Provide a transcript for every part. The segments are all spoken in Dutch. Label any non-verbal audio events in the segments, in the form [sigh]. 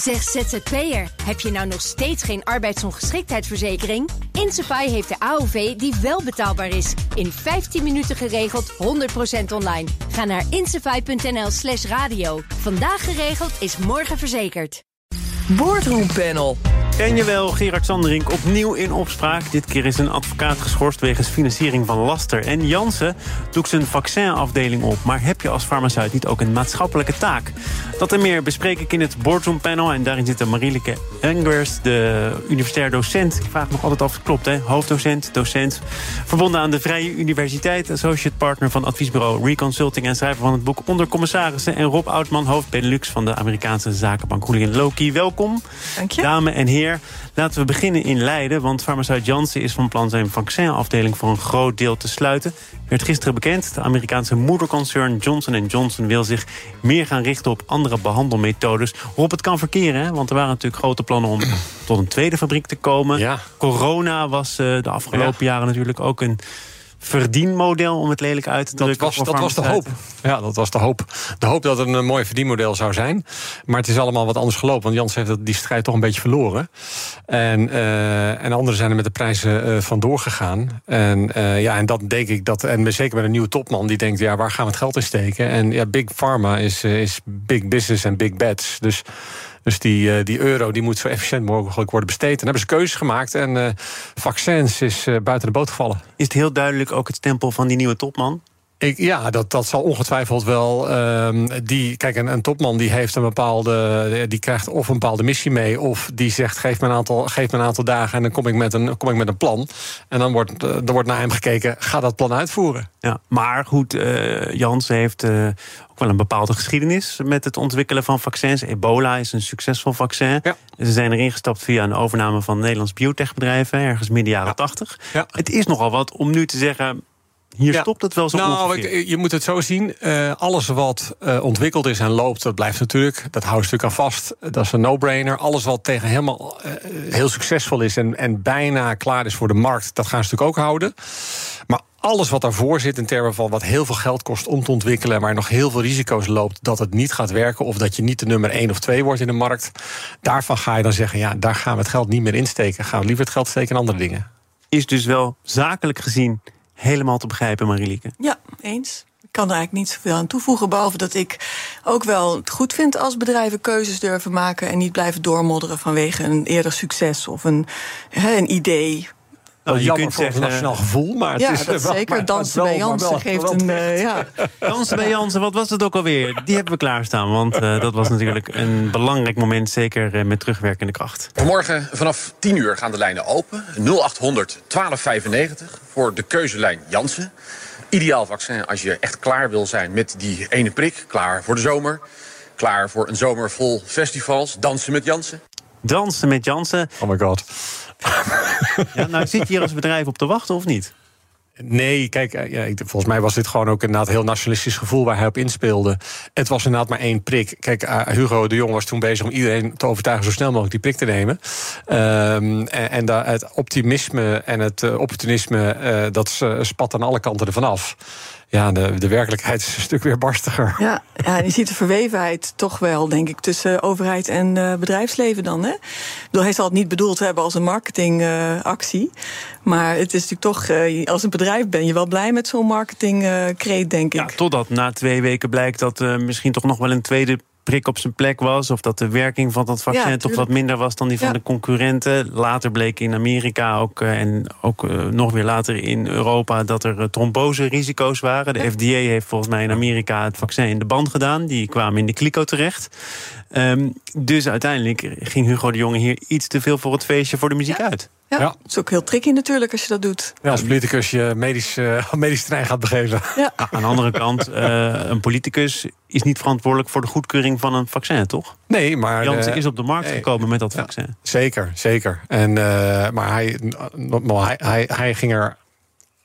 Zeg ZZP'er, heb je nou nog steeds geen arbeidsongeschiktheidsverzekering? Insafai heeft de AOV die wel betaalbaar is. In 15 minuten geregeld, 100% online. Ga naar insafai.nl slash radio. Vandaag geregeld is morgen verzekerd. Boardroompanel. Ken je wel Gerard Sanderink opnieuw in opspraak? Dit keer is een advocaat geschorst wegens financiering van laster. En Jansen doet zijn vaccinafdeling op. Maar heb je als farmaceut niet ook een maatschappelijke taak? Dat en meer bespreek ik in het Boardroom Panel. En daarin zit Marielike Engers, de universitair docent. Ik vraag nog altijd af, het klopt hè? Hoofddocent, docent. Verbonden aan de Vrije Universiteit. Associate partner van adviesbureau Reconsulting. En schrijver van het boek Onder Commissarissen. En Rob Oudman, hoofd Benelux van de Amerikaanse zakenbank Julian Loki. Welkom. Dank je. Dames en heren. Laten we beginnen in Leiden, want farmaceut Janssen is van plan zijn vaccinafdeling voor een groot deel te sluiten. Werd gisteren bekend, de Amerikaanse moederconcern Johnson Johnson wil zich meer gaan richten op andere behandelmethodes. Rob, het kan verkeren, hè? want er waren natuurlijk grote plannen om [clears throat] tot een tweede fabriek te komen. Ja. Corona was eh, de afgelopen jaren natuurlijk ook een verdienmodel, om het lelijk uit te Dat drukken. was, voor dat was de hoop. Ja, dat was de hoop. De hoop dat het een mooi verdienmodel zou zijn. Maar het is allemaal wat anders gelopen. Want Jans heeft dat- die strijd toch een beetje verloren. En, eh, en anderen zijn er met de prijzen eh vandoor gegaan. En, eh, ja, en dat denk ik dat. En zeker met een nieuwe topman die denkt: ja, waar gaan we het geld in steken? En ja, Big Pharma is, eh, is big business en big bets. Dus. Dus die, eh, die euro die moet zo efficiënt mogelijk worden besteed. En hebben ze keuzes gemaakt. En eh, vaccins is eh, buiten de boot gevallen. Is het heel duidelijk ook het stempel van die nieuwe topman? Ik, ja, dat, dat zal ongetwijfeld wel. ehm, die, kijk, een, een topman die heeft een bepaalde. die krijgt of een bepaalde missie mee. of die zegt: geef me een aantal, geef me een aantal dagen. en dan kom ik met een, kom ik met een plan. En dan wordt, eh, dan wordt naar hem gekeken: ga dat plan uitvoeren. Ja, maar goed, eh Janssen heeft eh, ook wel een bepaalde geschiedenis met het ontwikkelen van vaccins. Ebola is een succesvol vaccin. Ja. Ze zijn erin gestapt via een overname van Nederlands biotechbedrijf, hè, ergens midden jaren Ja. 80. Ja. Het is nogal wat om nu te zeggen. Hier Ja. stopt het wel zo nou, ongeveer. ik- je moet het zo zien. eh, alles wat eh, ontwikkeld is en loopt, dat blijft natuurlijk. Dat houdt natuurlijk aan vast. Dat is een no-brainer. Alles wat tegen helemaal eh, heel succesvol is en, en bijna klaar is voor de markt, dat gaan ze natuurlijk ook houden. Maar alles wat daarvoor zit in termen van wat heel veel geld kost om te ontwikkelen, maar nog heel veel risico's loopt dat het niet gaat werken of dat je niet de nummer 1 of 2 wordt in de markt, daarvan ga je dan zeggen: ja, daar gaan we het geld niet meer insteken. Gaan we liever het geld steken in andere dingen. Is dus wel zakelijk gezien helemaal te begrijpen, Marilieke. Ja, eens. Ik kan er eigenlijk niet zoveel aan toevoegen. Behalve dat ik ook wel het goed vind als bedrijven keuzes durven maken. en niet blijven doormodderen vanwege een eerder succes of een, een idee. Nou, je Jammer kunt voor het zeggen, nationaal gevoel, maar het ja, is dat wel- zeker. maar- Dansen bij Jansen geeft een. eh, ja. Jansen bij Jansen, wat was het ook alweer? Die hebben we klaarstaan, want eh, dat was natuurlijk een belangrijk moment, zeker eh, met terugwerkende kracht. Vanmorgen vanaf 10 uur gaan de lijnen open. 0800 1295 voor de keuzelijn Jansen. Ideaal vaccin als je echt klaar wil zijn met die ene prik. Klaar voor de zomer. Klaar voor een zomer vol festivals. Dansen met Jansen. Dansen met Jansen. Oh my god. [laughs] Ja, nou, zit je hier als bedrijf op te wachten of niet? Nee, kijk, eh, ja, ik- volgens mij was dit gewoon ook inderdaad een heel nationalistisch gevoel waar hij op inspeelde. Het was inderdaad maar één prik. Kijk, eh, Hugo de Jong was toen bezig om iedereen te overtuigen zo snel mogelijk die prik te nemen. Ehm, en en da- het optimisme en het eh, opportunisme, dat spat aan alle kanten ervan af. Ja, de, de werkelijkheid is een stuk weer barstiger. Ja, ja, en je ziet de verwevenheid toch wel, denk ik, tussen overheid en eh, bedrijfsleven dan. Hè? Ik bedoel, hij zal het niet bedoeld hebben als een marketingactie. maar het is natuurlijk toch, eh, als een bedrijf ben je wel blij met zo'n marketingkreet, denk ik. Ja, totdat na twee weken blijkt dat er misschien toch nog wel een tweede prik op zijn plek was. Of dat de werking van dat vaccin Ja, toch wat minder was dan die van Ja. de concurrenten. Later bleek in Amerika ook, eh, en ook eh, nog weer later in Europa dat er eh, trombose-risico's waren. De FDA heeft volgens mij in Amerika het vaccin in de band gedaan. Die kwamen in de kliko terecht. Ehm, dus uiteindelijk ging Hugo de Jonge hier iets te veel voor het feestje voor de muziek uit. Ja, Ja. Het is ook heel tricky natuurlijk als je dat doet. Ja, als politicus je medisch, eh, [laughs] medisch terrein gaat begeven. Ja. Aan de andere kant, eh, een politicus is niet verantwoordelijk voor de goedkeuring van een vaccin, toch? Nee, maar. Janssen is op de markt gekomen met dat Ja. vaccin. Zeker, zeker. En, eh, maar hij, maar hij, hij, hij ging er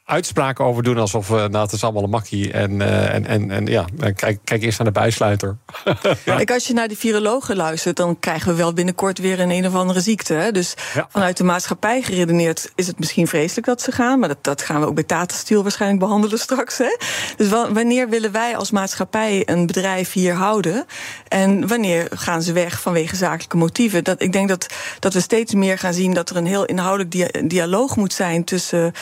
uitspraken over doen alsof uh, nou, het is allemaal een makkie. En, uh, en, en, en ja, kijk, kijk eerst naar de bijsluiter. [laughs] ja. Kijk, als je naar die virologen luistert, dan krijgen we wel binnenkort weer een een of andere ziekte. Hè? Dus ja. vanuit de maatschappij geredeneerd is het misschien vreselijk dat ze gaan. Maar dat, dat gaan we ook bij Tata Steel waarschijnlijk behandelen [laughs] straks. Hè? Dus wanneer willen wij als maatschappij een bedrijf hier houden? En wanneer gaan ze weg vanwege zakelijke motieven? Dat, ik denk dat, dat we steeds meer gaan zien dat er een heel inhoudelijk dia dialoog moet zijn tussen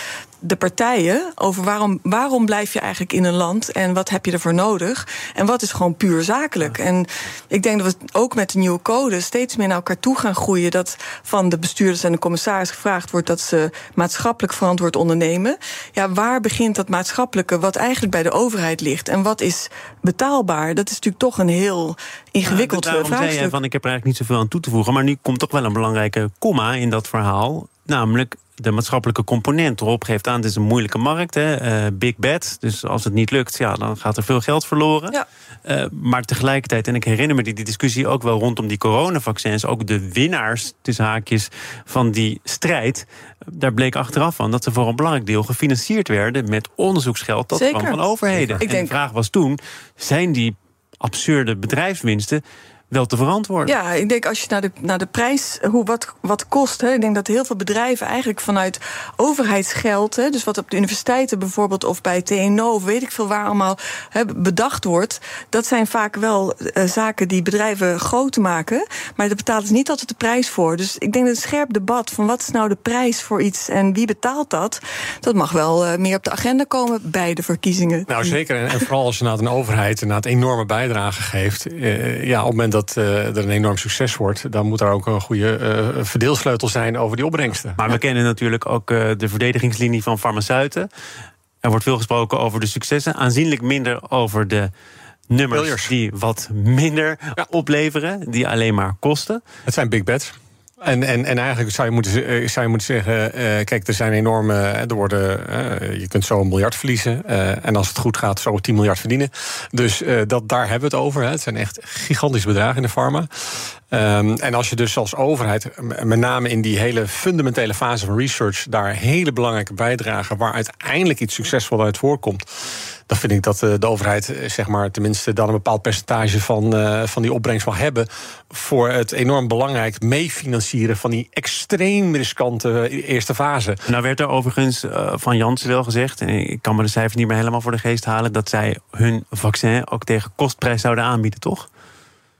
de partijen over waarom, waarom blijf je eigenlijk in een land en wat heb je ervoor nodig en wat is gewoon puur zakelijk. En ik denk dat we ook met de nieuwe code steeds meer naar elkaar toe gaan groeien. Dat van de bestuurders en de commissaris gevraagd wordt dat ze maatschappelijk verantwoord ondernemen. Ja, waar begint dat maatschappelijke wat eigenlijk bij de overheid ligt en wat is betaalbaar? Dat is natuurlijk toch een heel ingewikkeld ja, vraagstuk. Zei van, ik heb er eigenlijk niet zoveel aan toe te voegen, maar nu komt toch wel een belangrijke komma in dat verhaal. Namelijk de maatschappelijke component. Rob geeft aan, het is een moeilijke markt. Hè? Uh, big bet. Dus als het niet lukt, ja, dan gaat er veel geld verloren. Ja. Uh, maar tegelijkertijd, en ik herinner me die, die discussie ook wel rondom die coronavaccins. Ook de winnaars, tussen haakjes, van die strijd. Daar bleek achteraf van dat ze voor een belangrijk deel gefinancierd werden met onderzoeksgeld dat kwam van overheden. Ik en denk... de vraag was toen: zijn die absurde bedrijfswinsten wel te verantwoorden. Ja, ik denk als je naar de, naar de prijs, hoe, wat, wat kost. Hè, ik denk dat heel veel bedrijven eigenlijk vanuit overheidsgeld, hè, dus wat op de universiteiten bijvoorbeeld of bij TNO of weet ik veel waar allemaal hè, bedacht wordt, dat zijn vaak wel uh, zaken die bedrijven groot maken, maar daar betaalt ze niet altijd de prijs voor. Dus ik denk dat een scherp debat van wat is nou de prijs voor iets en wie betaalt dat, dat mag wel uh, meer op de agenda komen bij de verkiezingen. Nou zeker, en, en vooral als je naar een overheid een enorme bijdrage geeft, uh, ja, op het moment dat dat uh, er een enorm succes wordt, dan moet er ook een goede uh, verdeelsleutel zijn over die opbrengsten. Maar we kennen natuurlijk ook uh, de verdedigingslinie van farmaceuten. Er wordt veel gesproken over de successen, aanzienlijk minder over de nummers die wat minder ja. opleveren, die alleen maar kosten. Het zijn big bets. En, en, en eigenlijk zou je moeten, eh, zou je moeten zeggen: uh, kijk, er zijn enorme. Er worden, je kunt zo een miljard verliezen. En als het goed gaat, zo 10 miljard verdienen. Dus dat, daar hebben we het over. Hè. Het zijn echt gigantische bedragen in de pharma. Um, en als je dus als overheid, met name in die hele fundamentele fase van research, daar hele belangrijke bijdragen, waar uiteindelijk iets succesvol uit voorkomt dan vind ik dat de, de overheid zeg maar, tenminste dan een bepaald percentage van, uh, van die opbrengst mag hebben. voor het enorm belangrijk meefinancieren van die extreem riskante eerste fase. Nou werd er overigens uh, van Janssen wel gezegd, en ik kan me de cijfers niet meer helemaal voor de geest halen, dat zij hun vaccin ook tegen kostprijs zouden aanbieden, toch?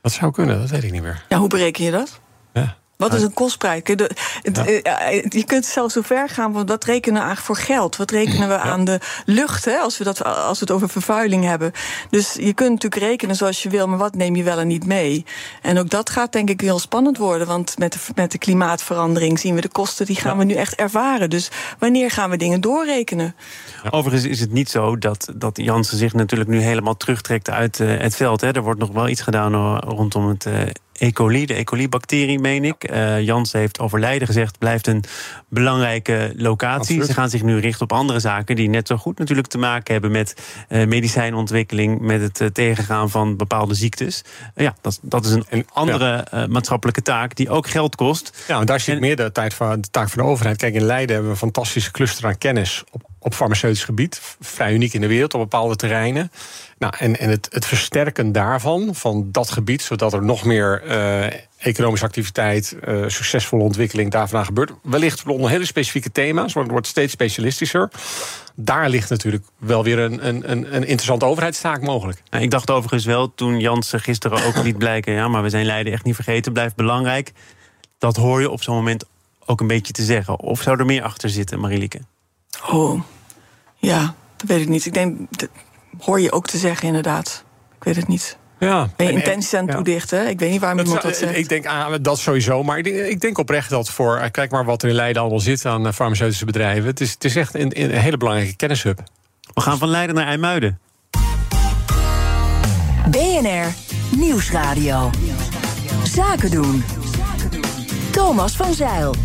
Dat zou kunnen, dat weet ik niet meer. Ja, hoe bereken je dat? Ja. Wat is een kostprijs? Je, eh, je kunt zelfs zo ver gaan, want wat rekenen we eigenlijk voor geld? Wat rekenen we aan de lucht, hè, als, we dat, als we het over vervuiling hebben? Dus je kunt natuurlijk rekenen zoals je wil, maar wat neem je wel en niet mee? En ook dat gaat denk ik heel spannend worden, want met de, met de klimaatverandering zien we de kosten, die gaan we nu echt ervaren. Dus wanneer gaan we dingen doorrekenen? Overigens is het niet zo dat, dat Jansen zich natuurlijk nu helemaal terugtrekt uit uh, het veld. Hè. Er wordt nog wel iets gedaan rondom het uh, E. coli, de E. coli-bacterie, meen ik. Uh, Jans heeft over Leiden gezegd, blijft een belangrijke locatie. Absoluut. Ze gaan zich nu richten op andere zaken die net zo goed natuurlijk te maken hebben met uh, medicijnontwikkeling, met het uh, tegengaan van bepaalde ziektes. ja, dat, dat is een, een andere ja. maatschappelijke taak die ook geld kost. Ja, en daar zit en, meer de, tijd van, de taak van de overheid. Kijk, in Leiden hebben we een fantastische cluster aan kennis op op farmaceutisch gebied. Vrij uniek in de wereld op bepaalde terreinen. Nou, en en het, het versterken daarvan, van dat gebied, zodat er nog meer uh, economische activiteit, uh, succesvolle ontwikkeling daarvan gebeurt. Wellicht onder hele specifieke thema's, want het wordt steeds specialistischer. Daar ligt natuurlijk wel weer een, een, een interessante overheidstaak mogelijk. Nou, ik dacht overigens wel, toen Jansen gisteren ook liet blijken, ja, maar we zijn Leiden echt niet vergeten, blijft belangrijk. Dat hoor je op zo'n moment ook een beetje te zeggen. Of zou er meer achter zitten, Marilieke? Oh, ja, dat weet ik niet. Ik denk, dat hoor je ook te zeggen inderdaad. Ik weet het niet. Ja. Ben je intenties aan het toedichten? Ik weet niet waarom iemand dat zegt. Ik denk ah, dat sowieso. Maar ik denk, ik denk, oprecht dat voor... Eh, kijk maar wat er in Leiden allemaal zit aan eh, farmaceutische bedrijven. Het is, het is echt een, een hele belangrijke kennishub. We gaan van Leiden naar IJmuiden. BNR Nieuwsradio. Zaken doen. Thomas van Zeil.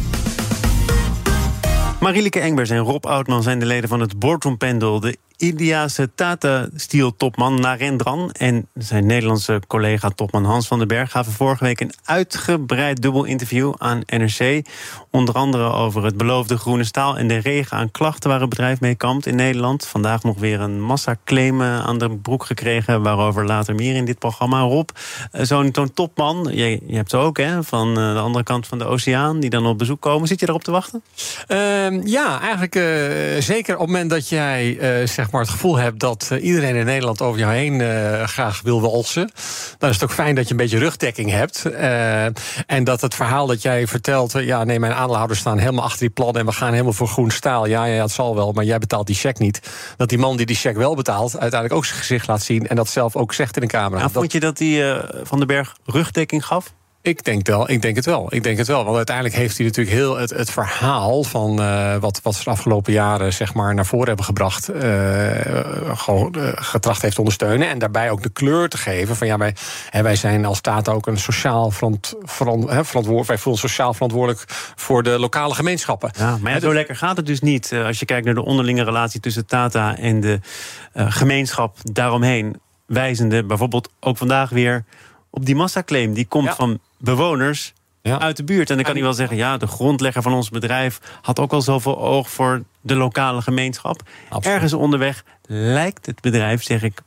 Marielike Engbers en Rob Oudman zijn de leden van het Boardroom Panel... de Indiase Tata Steel topman Narendran en zijn Nederlandse collega topman Hans van den Berg gaven vorige week een uitgebreid dubbel interview aan NRC. Onder andere over het beloofde groene staal en de regen aan klachten waar het bedrijf mee kampt in Nederland. Vandaag nog weer een massaclaim aan de broek gekregen, waarover later meer in dit programma. Rob, eh, zo'n topman, je, je hebt ze ook hè, van eh, de andere kant van de oceaan, die dan op bezoek komen. Zit je erop te wachten? Uh, ja, eigenlijk uh, zeker op het moment dat jij uh, zeg maar het gevoel hebt dat iedereen in Nederland over jou heen graag wil walsen. Dan is het ook fijn dat je een beetje rugdekking hebt. en dat het verhaal dat jij vertelt, ja, nee, mijn aandeelhouders staan helemaal achter die plannen en we gaan helemaal voor groen staal. Ja, ja, het zal wel, maar jij betaalt die cheque niet. Dat die man die die cheque wel betaalt, uiteindelijk ook zijn gezicht laat zien en dat zelf ook zegt in de camera. Nou, vond je dat die Van den Berg rugdekking gaf? Ik denk, wel, ik denk het wel. Ik denk het wel. Want uiteindelijk heeft hij natuurlijk heel het, het verhaal van uh, wat, wat ze de afgelopen jaren zeg maar, naar voren hebben gebracht. Uh, gewoon uh, getracht heeft te ondersteunen. En daarbij ook de kleur te geven. Van ja, wij, hè, wij zijn als staat ook een sociaal verant, verant, hè, verantwoordelijk. Wij voelen sociaal verantwoordelijk voor de lokale gemeenschappen. Ja, maar ja, zo lekker gaat het dus niet. Als je kijkt naar de onderlinge relatie tussen Tata en de gemeenschap daaromheen. Wijzende bijvoorbeeld ook vandaag weer op die massaclaim. Die komt van bewoners ja. uit de buurt. En dan kan hij wel zeggen, ja, de grondlegger van ons bedrijf had ook al zoveel oog voor de lokale gemeenschap. Ergens onderweg lijkt het bedrijf, zeg ik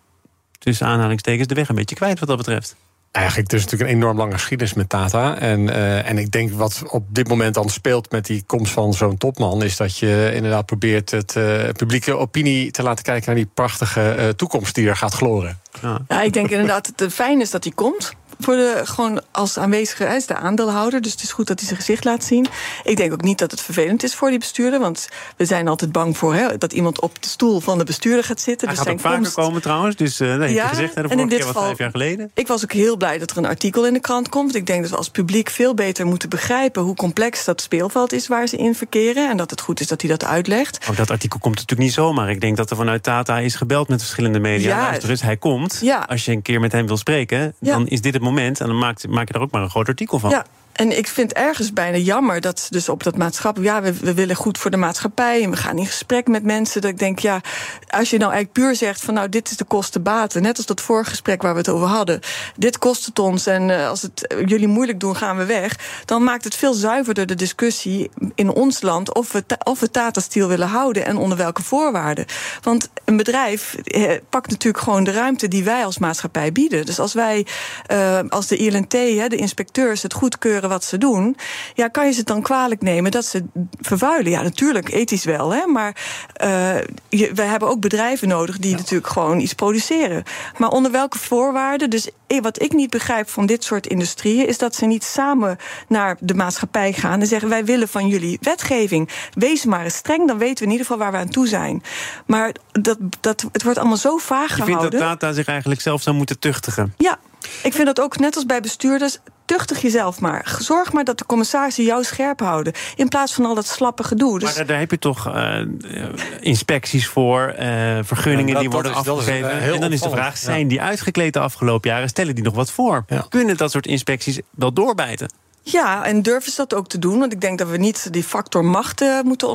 tussen aanhalingstekens, de weg een beetje kwijt wat dat betreft. Eigenlijk, er is natuurlijk een enorm lange geschiedenis met Tata. En, uh, en ik denk wat op dit moment dan speelt met die komst van zo'n topman, is dat je inderdaad probeert het uh, publieke opinie te laten kijken naar die prachtige uh, toekomst die er gaat gloren. Ja. ja, ik denk inderdaad dat het fijn is dat hij komt voor de, gewoon als aanwezige, hij is de aandeelhouder. Dus het is goed dat hij zijn gezicht laat zien. Ik denk ook niet dat het vervelend is voor die bestuurder. Want we zijn altijd bang voor hè, dat iemand op de stoel van de bestuurder gaat zitten. Hij dus gaat ook vaker komst... komen trouwens. Dus uh, nee, ja, gezegd, hè, de vorige keer was vijf jaar geleden. Ik was ook heel blij dat er een artikel in de krant komt. Ik denk dat we als publiek veel beter moeten begrijpen... hoe complex dat speelveld is waar ze in verkeren. En dat het goed is dat hij dat uitlegt. Ook dat artikel komt natuurlijk niet zomaar. Ik denk dat er vanuit Tata is gebeld met verschillende media. Ja, Luister eens, hij komt. Ja. Als je een keer met hem wil spreken, dan is dit het moment. En dan maakt maak je daar ook maar een groot artikel van. Ja. En ik vind ergens bijna jammer dat dus op dat maatschappelijk... ja, we, we, willen goed voor de maatschappij en we gaan in gesprek met mensen. Dat ik denk, ja, als je nou eigenlijk puur zegt van... nou, dit is de kostenbaten, net als dat vorige gesprek waar we het over hadden. Dit kost het ons en uh, als het jullie moeilijk doen, gaan we weg. Dan maakt het veel zuiverder de discussie in ons land... of we, of we Tata Steel willen houden en onder welke voorwaarden. Want een bedrijf eh, pakt natuurlijk gewoon de ruimte die wij als maatschappij bieden. Dus als wij, uh, als de ILNT, de inspecteurs, het goedkeuren wat ze doen, ja, kan je ze dan kwalijk nemen dat ze vervuilen? Ja, natuurlijk, ethisch wel, hè, maar uh, je, we hebben ook bedrijven nodig die ja. natuurlijk gewoon iets produceren. Maar onder welke voorwaarden? Dus wat ik niet begrijp van dit soort industrieën is dat ze niet samen naar de maatschappij gaan en zeggen: wij willen van jullie wetgeving. Wees maar eens streng, dan weten we in ieder geval waar we aan toe zijn. Maar dat, dat, het wordt allemaal zo vaag je gehouden. Je vindt dat data zich eigenlijk zelf zou moeten tuchtigen? Ja, ik vind dat ook net als bij bestuurders. Tuchtig jezelf maar. Zorg maar dat de commissarissen jou scherp houden. In plaats van al dat slappe gedoe. Dus... Maar daar heb je toch uh, inspecties voor, uh, vergunningen ja, dat, die worden afgegeven. Uh, en dan is de vraag: zijn die uitgekleed de afgelopen jaren? Stellen die nog wat voor? Ja. Kunnen dat soort inspecties wel doorbijten? Ja, en durven ze dat ook te doen? Want ik denk dat we niet die factor macht uh, moeten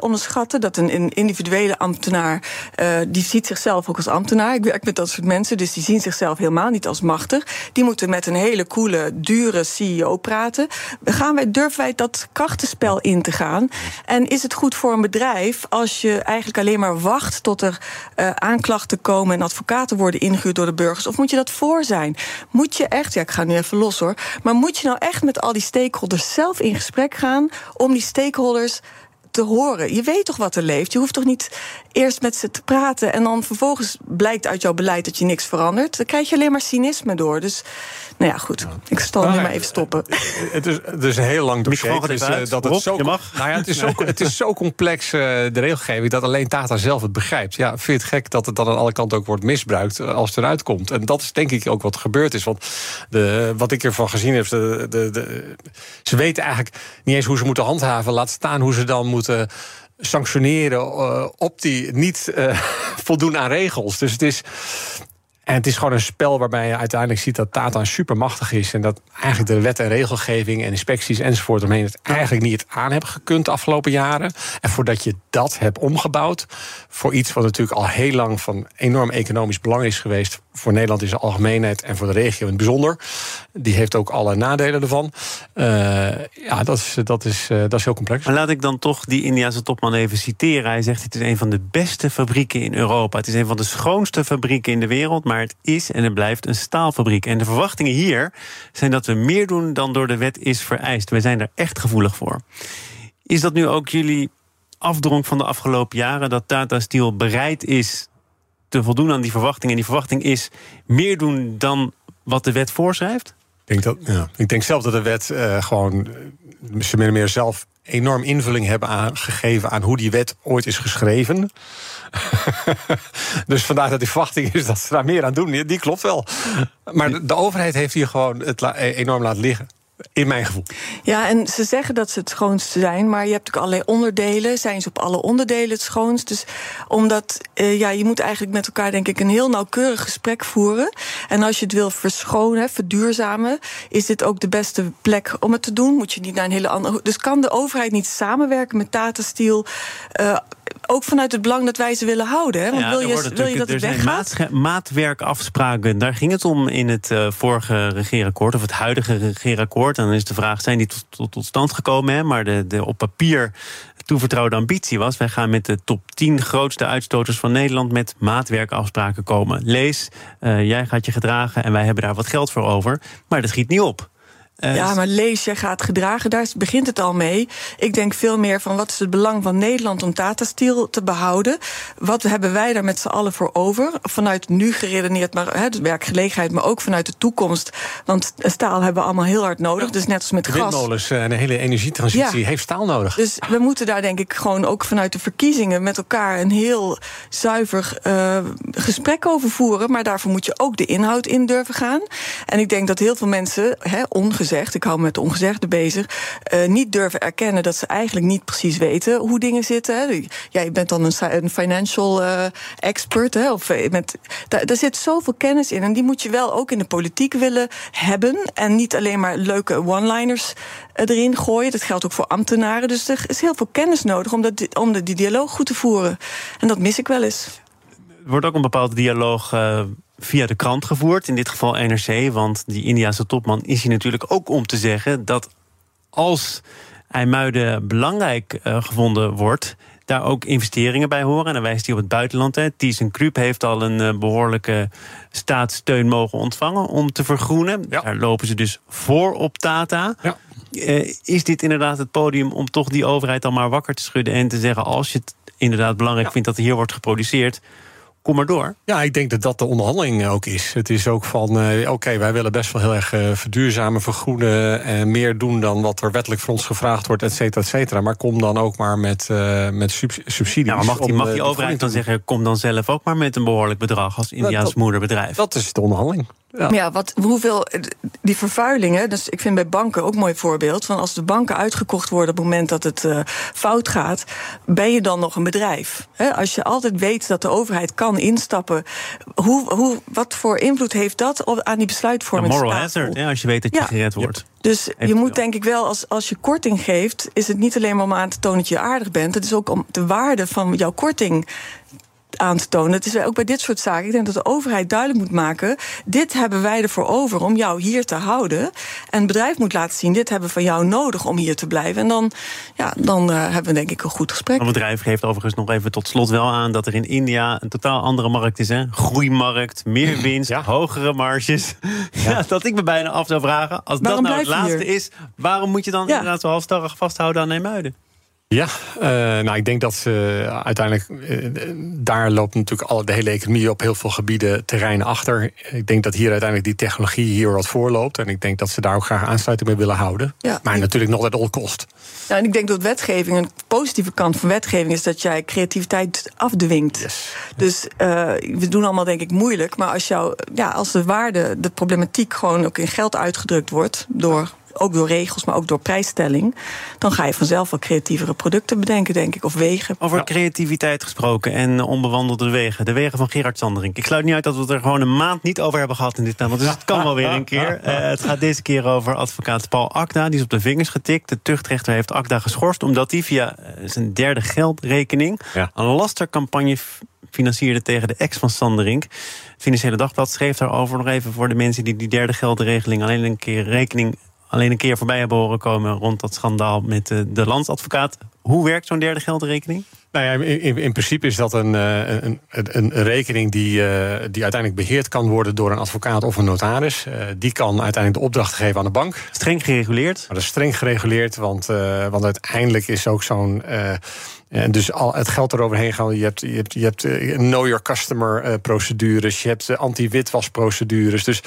onderschatten. Dat een, een individuele ambtenaar, uh, die ziet zichzelf ook als ambtenaar. Ik werk met dat soort mensen, dus die zien zichzelf helemaal niet als machtig. Die moeten met een hele coole, dure CEO praten. Gaan wij, durven wij dat krachtenspel in te gaan? En is het goed voor een bedrijf als je eigenlijk alleen maar wacht tot er uh, aanklachten komen en advocaten worden ingehuurd door de burgers? Of moet je dat voor zijn? Moet je echt, ja, ik ga nu even los hoor, maar moet je nou echt met al die stakeholders zelf in gesprek gaan om die stakeholders te horen. Je weet toch wat er leeft. Je hoeft toch niet eerst met ze te praten en dan vervolgens blijkt uit jouw beleid dat je niks verandert. Dan krijg je alleen maar cynisme door. Dus nou ja, goed. Ik zal nu maar even stoppen. Het is, het is een heel lang dossier. Dus, uh, dat het zo. Nou ja, het, is zo, het is zo complex, uh, de regelgeving, dat alleen Tata zelf het begrijpt. Ja, vind je het gek dat het dan aan alle kanten ook wordt misbruikt als het eruit komt? En dat is denk ik ook wat gebeurd is. Want de, wat ik ervan gezien heb, de, de, de, ze weten eigenlijk niet eens hoe ze moeten handhaven. Laat staan hoe ze dan moeten sanctioneren uh, op die niet uh, [laughs] voldoen aan regels. Dus het is En het is gewoon een spel waarbij je uiteindelijk ziet dat Tata supermachtig is. En dat eigenlijk de wet en regelgeving en inspecties enzovoort omheen het eigenlijk niet aan hebben gekund de afgelopen jaren. En voordat je dat hebt omgebouwd voor iets wat natuurlijk al heel lang van enorm economisch belang is geweest. Voor Nederland zijn algemeenheid en voor de regio in het bijzonder. Die heeft ook alle nadelen ervan. Uh, ja, dat is, dat, is, uh, dat is heel complex. Maar laat ik dan toch die Indiase topman even citeren. Hij zegt: Het is een van de beste fabrieken in Europa. Het is een van de schoonste fabrieken in de wereld. Maar het is en het blijft een staalfabriek. En de verwachtingen hier zijn dat we meer doen dan door de wet is vereist. We zijn er echt gevoelig voor. Is dat nu ook jullie afdronk van de afgelopen jaren dat Tata Steel bereid is te voldoen aan die verwachting? En die verwachting is meer doen dan wat de wet voorschrijft? Ik denk, dat, ja. ik denk zelf dat de wet uh, gewoon uh, ze meer, meer zelf enorm invulling hebben aangegeven aan hoe die wet ooit is geschreven. [laughs] dus vandaar dat die verwachting is dat ze daar meer aan doen. Die klopt wel. Maar de, overheid heeft hier gewoon het la enorm laten liggen. In mijn gevoel. Ja, en ze zeggen dat ze het schoonste zijn, maar je hebt natuurlijk allerlei onderdelen. Zijn ze op alle onderdelen het schoonst? Dus omdat, uh, ja, je moet eigenlijk met elkaar, denk ik, een heel nauwkeurig gesprek voeren. En als je het wil verschonen, verduurzamen, is dit ook de beste plek om het te doen. Moet je niet naar een hele andere. Dus kan de overheid niet samenwerken met Tata Steel? Uh, ook vanuit het belang dat wij ze willen houden. Hè? Want ja, wil, je, wil je dat er het weggaat? zijn maatwerkafspraken. Daar ging het om in het uh, vorige regeerakkoord, of het huidige regeerakkoord. En dan is de vraag: zijn die tot, tot, tot stand gekomen? Hè? Maar de, de op papier toevertrouwde ambitie was: wij gaan met de top 10 grootste uitstoters van Nederland met maatwerkafspraken komen. Lees, uh, jij gaat je gedragen en wij hebben daar wat geld voor over. Maar dat schiet niet op. Uh, ja, maar lees je gaat gedragen, daar begint het al mee. Ik denk veel meer van wat is het belang van Nederland om Tata Steel te behouden? Wat hebben wij daar met z'n allen voor over? Vanuit nu geredeneerd, maar de werkgelegenheid, maar ook vanuit de toekomst. Want staal hebben we allemaal heel hard nodig. Dus net als met de gas. Windmolens en de hele energietransitie Ja. heeft staal nodig. Dus we moeten daar denk ik gewoon ook vanuit de verkiezingen met elkaar een heel zuiver uh, gesprek over voeren. Maar daarvoor moet je ook de inhoud in durven gaan. En ik denk dat heel veel mensen, he, ik hou me met de ongezegde bezig, uh, niet durven erkennen dat ze eigenlijk niet precies weten hoe dingen zitten. Ja, je bent dan een, een financial uh, expert. Hè, of met, daar, daar zit zoveel kennis in. En die moet je wel ook in de politiek willen hebben. En niet alleen maar leuke one-liners erin gooien. Dat geldt ook voor ambtenaren. Dus er is heel veel kennis nodig om, dat, om de, die dialoog goed te voeren. En dat mis ik wel eens. Er wordt ook een bepaalde dialoog via de krant gevoerd. In dit geval NRC. Want die Indiase topman is hier natuurlijk ook om te zeggen dat als IJmuiden belangrijk uh, gevonden wordt daar ook investeringen bij horen. En dan wijst hij op het buitenland. Hè. ThyssenKrupp heeft al een uh, behoorlijke staatssteun mogen ontvangen om te vergroenen. Ja. Daar lopen ze dus voor op Tata. Ja. Uh, is dit inderdaad het podium om toch die overheid dan maar wakker te schudden en te zeggen: als je het inderdaad belangrijk ja. vindt dat er hier wordt geproduceerd, kom maar door. Ja, ik denk dat dat de onderhandeling ook is. Het is ook van, uh, oké, okay, wij willen best wel heel erg uh, verduurzamen, vergroenen... en meer doen dan wat er wettelijk voor ons gevraagd wordt, et cetera, et cetera. Maar kom dan ook maar met, uh, met subsidies. Ja, maar mag die, mag die overheid dan zeggen, kom dan zelf ook maar met een behoorlijk bedrag... als Indiaas dat, moederbedrijf? Dat is de onderhandeling. Ja. ja, wat, hoeveel, die vervuilingen, dus ik vind bij banken ook een mooi voorbeeld. Van als de banken uitgekocht worden op het moment dat het uh, fout gaat, ben je dan nog een bedrijf? He, als je altijd weet dat de overheid kan instappen, hoe, hoe, wat voor invloed heeft dat aan die besluitvorming? Een moral hazard, ja, als je weet dat je ja. gered wordt. Dus je moet denk ik wel, als, als je korting geeft, is het niet alleen maar om aan te tonen dat je aardig bent. Het is ook om de waarde van jouw korting aan te tonen. Het is ook bij dit soort zaken. Ik denk dat de overheid duidelijk moet maken: dit hebben wij ervoor over om jou hier te houden. En het bedrijf moet laten zien: dit hebben we van jou nodig om hier te blijven. En dan, ja, dan uh, hebben we denk ik een goed gesprek. Het bedrijf geeft overigens nog even tot slot wel aan dat er in India een totaal andere markt is. Hè? Groeimarkt, meer winst, ja. hogere marges. [laughs] Ja. ja. dat ik me bijna af zou vragen: als waarom dat nou het laatste hier? is, waarom moet je dan ja. inderdaad zo halstarrig vasthouden aan Neemuiden? Ja, uh, nou, ik denk dat ze uiteindelijk. Uh, daar loopt natuurlijk al de hele economie op heel veel gebieden terrein achter. Ik denk dat hier uiteindelijk die technologie hier wat voorloopt. En ik denk dat ze daar ook graag aansluiting mee willen houden. Ja. Maar natuurlijk nog at all kost. Ja, en ik denk dat wetgeving, een positieve kant van wetgeving is dat jij creativiteit afdwingt. Yes. Dus we doen allemaal denk ik moeilijk. Maar als, jou, ja, als de waarde, de problematiek gewoon ook in geld uitgedrukt wordt door ook door regels, maar ook door prijsstelling, dan ga je vanzelf wel creatievere producten bedenken, denk ik, of wegen. Over creativiteit gesproken en onbewandelde wegen. De wegen van Gerard Sanderink. Ik sluit niet uit dat we het er gewoon een maand niet over hebben gehad in dit panel. Dus het kan wel weer een keer. Uh, [laughs] het gaat deze keer over advocaat Paul Akda. Die is op de vingers getikt. De tuchtrechter heeft Akda geschorst omdat hij via zijn derde geldrekening ja. een lastercampagne financierde tegen de ex van Sanderink. Het Financiële Dagblad schreef daarover nog even voor de mensen die die derde geldregeling alleen een keer rekening alleen een keer voorbij hebben horen komen rond dat schandaal met de, de landsadvocaat. Hoe werkt zo'n derde geldrekening? Nou ja, in, in, principe is dat een, een, een, een rekening die, die uiteindelijk beheerd kan worden door een advocaat of een notaris. die kan uiteindelijk de opdracht geven aan de bank. Streng gereguleerd? Maar dat is streng gereguleerd, want, want uiteindelijk is ook zo'n. En dus al het geld eroverheen gaan. Je hebt, je hebt, je hebt know your customer procedures. Je hebt anti-witwasprocedures. Dus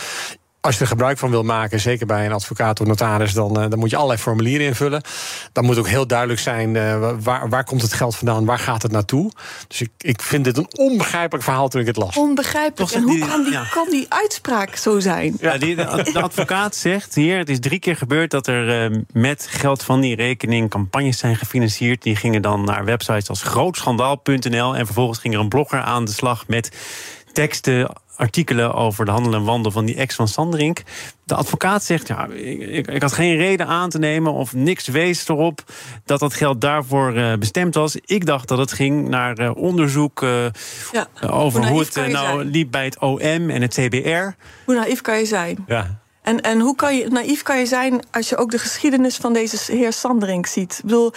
als je er gebruik van wil maken, zeker bij een advocaat of notaris, dan, dan moet je allerlei formulieren invullen. Dan moet ook heel duidelijk zijn uh, waar, waar komt het geld vandaan, waar gaat het naartoe. Dus ik, ik vind dit een onbegrijpelijk verhaal toen ik het las. Onbegrijpelijk. En hoe kan die, kan die uitspraak zo zijn? Ja, die, de, advocaat zegt hier: het is drie keer gebeurd dat er uh, met geld van die rekening campagnes zijn gefinancierd. Die gingen dan naar websites als grootschandaal.nl en vervolgens ging er een blogger aan de slag met teksten artikelen over de handel en wandel van die ex van Sanderink. De advocaat zegt, ja, ik, ik, had geen reden aan te nemen of niks wees erop dat dat geld daarvoor uh, bestemd was. Ik dacht dat het ging naar uh, onderzoek uh, ja, over hoe, het nou zijn? liep bij het OM en het CBR. Hoe naïef kan je zijn? Ja. En, en hoe kan je, naïef kan je zijn als je ook de geschiedenis van deze heer Sanderink ziet? Ik bedoel,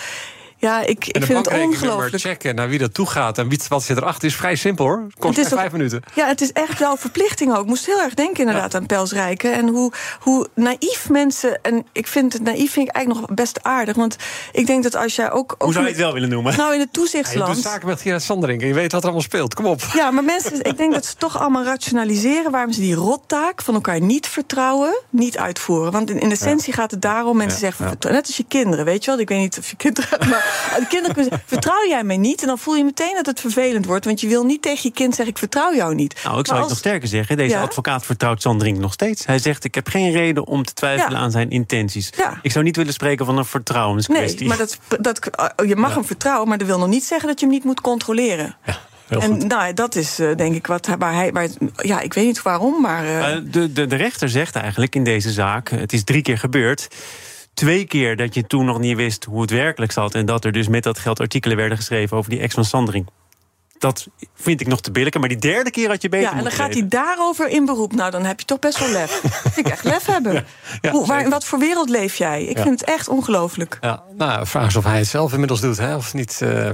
ja, ik, ik vind het ongelooflijk. checken naar wie dat toe gaat en wie, wat zit erachter is vrij simpel hoor. Het kost het vijf minuten. Ja, het is echt wel verplichting ook. Ik moest heel erg denken inderdaad aan Pelsrijken. En hoe, hoe naïef mensen... En ik vind het naïef vind ik eigenlijk nog best aardig. Want ik denk dat als jij ook... ook hoe zou je het wel willen noemen? Nou, in het toezichtsland... Ja, je doet zaken met Gerard Sandering en je weet wat er allemaal speelt. Kom op. Ja, maar mensen, [laughs] ik denk dat ze toch allemaal rationaliseren... waarom ze die rottaak van elkaar niet vertrouwen, niet uitvoeren. Want in, in essentie gaat het daarom... mensen zeggen, net als je kinderen, weet je wel? Ik weet niet of je kinderen [laughs] maar de kinderen vertrouw jij mij niet? En dan voel je meteen dat het vervelend wordt. Want je wil niet tegen je kind zeggen: ik vertrouw jou niet. Nou, ik zou het nog sterker zeggen. Deze advocaat vertrouwt Sandring nog steeds. Hij zegt: ik heb geen reden om te twijfelen aan zijn intenties. Ik zou niet willen spreken van een vertrouwenskwestie. Nee, maar dat, dat, oh, je mag hem vertrouwen, maar dat wil nog niet zeggen dat je hem niet moet controleren. en nou, dat is uh, denk ik wat waar hij. Waar, ja, ik weet niet waarom, maar. Uh... de, de, de rechter zegt eigenlijk in deze zaak: het is drie keer gebeurd twee keer dat je toen nog niet wist hoe het werkelijk zat. En dat er dus met dat geld artikelen werden geschreven over die ex van Sandring. Dat vind ik nog te billijken. Maar die derde keer had je beter Ja, en dan gaat hij daarover in beroep. Nou, dan heb je toch best wel lef. [laughs] vind ik echt lef hebben. Ja, Hoe, waar, in wat voor wereld leef jij? Ik vind het echt ongelooflijk. Ja, nou, vraag is of hij het zelf inmiddels doet, hè, of niet. Uh,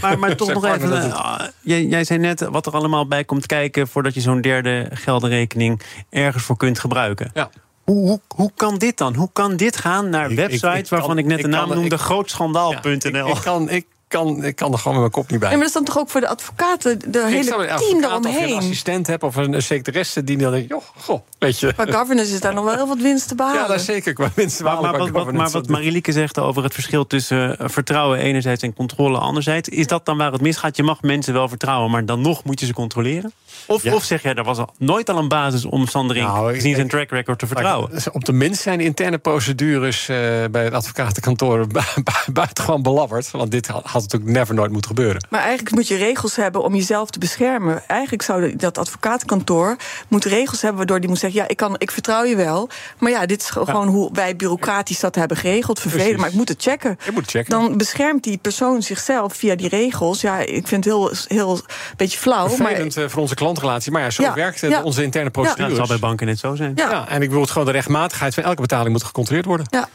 maar, maar [laughs] toch nog even. Uh, jij, jij, zei net wat er allemaal bij komt kijken voordat je zo'n derde geldenrekening ergens voor kunt gebruiken. Ja. Hoe, hoe, kan dit dan? Hoe kan dit gaan naar websites waarvan ik net de naam noemde, grootschandaal.nl? ik, kan, ik kan, ik kan er gewoon met mijn kop niet bij. Ja, maar dat is dan toch ook voor de advocaten, de hele team eromheen. Of je een assistent hebt of een secretaresse die dan denkt, joh, goh, weet je. Maar governance is daar nog wel heel wat winst te behalen. Ja, dat is zeker qua winst te behalen. Maar, maar, wat, maar wat Marielieke zegt over het verschil tussen eh, vertrouwen enerzijds en controle anderzijds, is dat dan waar het misgaat? Je mag mensen wel vertrouwen, maar dan nog moet je ze controleren? Of, of zeg jij, er was al nooit al een basis om Sandering nou, gezien zijn track record te vertrouwen? Op de minst zijn interne procedures uh, bij het advocatenkantoor [laughs] buitengewoon belabberd. Want dit had natuurlijk never nooit moeten gebeuren. Maar eigenlijk moet je regels hebben om jezelf te beschermen. Eigenlijk zou dat advocatenkantoor moeten regels hebben waardoor die moet zeggen: ja, ik, kan, ik vertrouw je wel. Maar ja, dit is gewoon hoe wij bureaucratisch dat hebben geregeld. Vervelend, maar ik moet het checken. Je moet checken. Dan beschermt die persoon zichzelf via die regels. Ja, ik vind het heel, heel beetje flauw. Vervelend maar, eh, voor onze klantrelatie. Maar ja, zo werkt ja. onze interne procedure. Ja, dat zal bij banken net zo zijn. Ja. en ik wil het gewoon de rechtmatigheid van elke betaling moet gecontroleerd worden. Ja.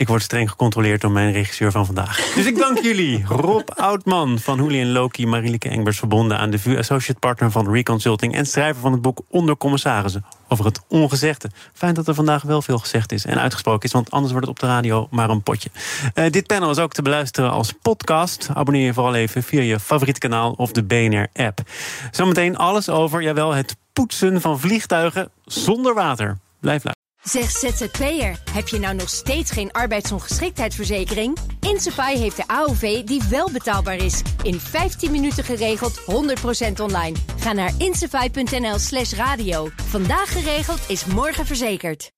Ik word streng gecontroleerd door mijn regisseur van vandaag. Dus ik dank jullie. Rob Oudman van Hooli en Loki, Marielike Engbers... verbonden aan de VU Associate Partner van Reconsulting... en schrijver van het boek Onder Commissarissen over het ongezegde. Fijn dat er vandaag wel veel gezegd is en uitgesproken is... want anders wordt het op de radio maar een potje. Uh, dit panel is ook te beluisteren als podcast. Abonneer je vooral even via je favoriete kanaal of de BNR-app. Zometeen alles over, jawel, het poetsen van vliegtuigen zonder water. Blijf luisteren. Zeg ZZP'er, heb je nou nog steeds geen arbeidsongeschiktheidsverzekering? Insafai heeft de AOV die wel betaalbaar is. In 15 minuten geregeld, 100% online. Ga naar insafai.nl slash radio. Vandaag geregeld is morgen verzekerd.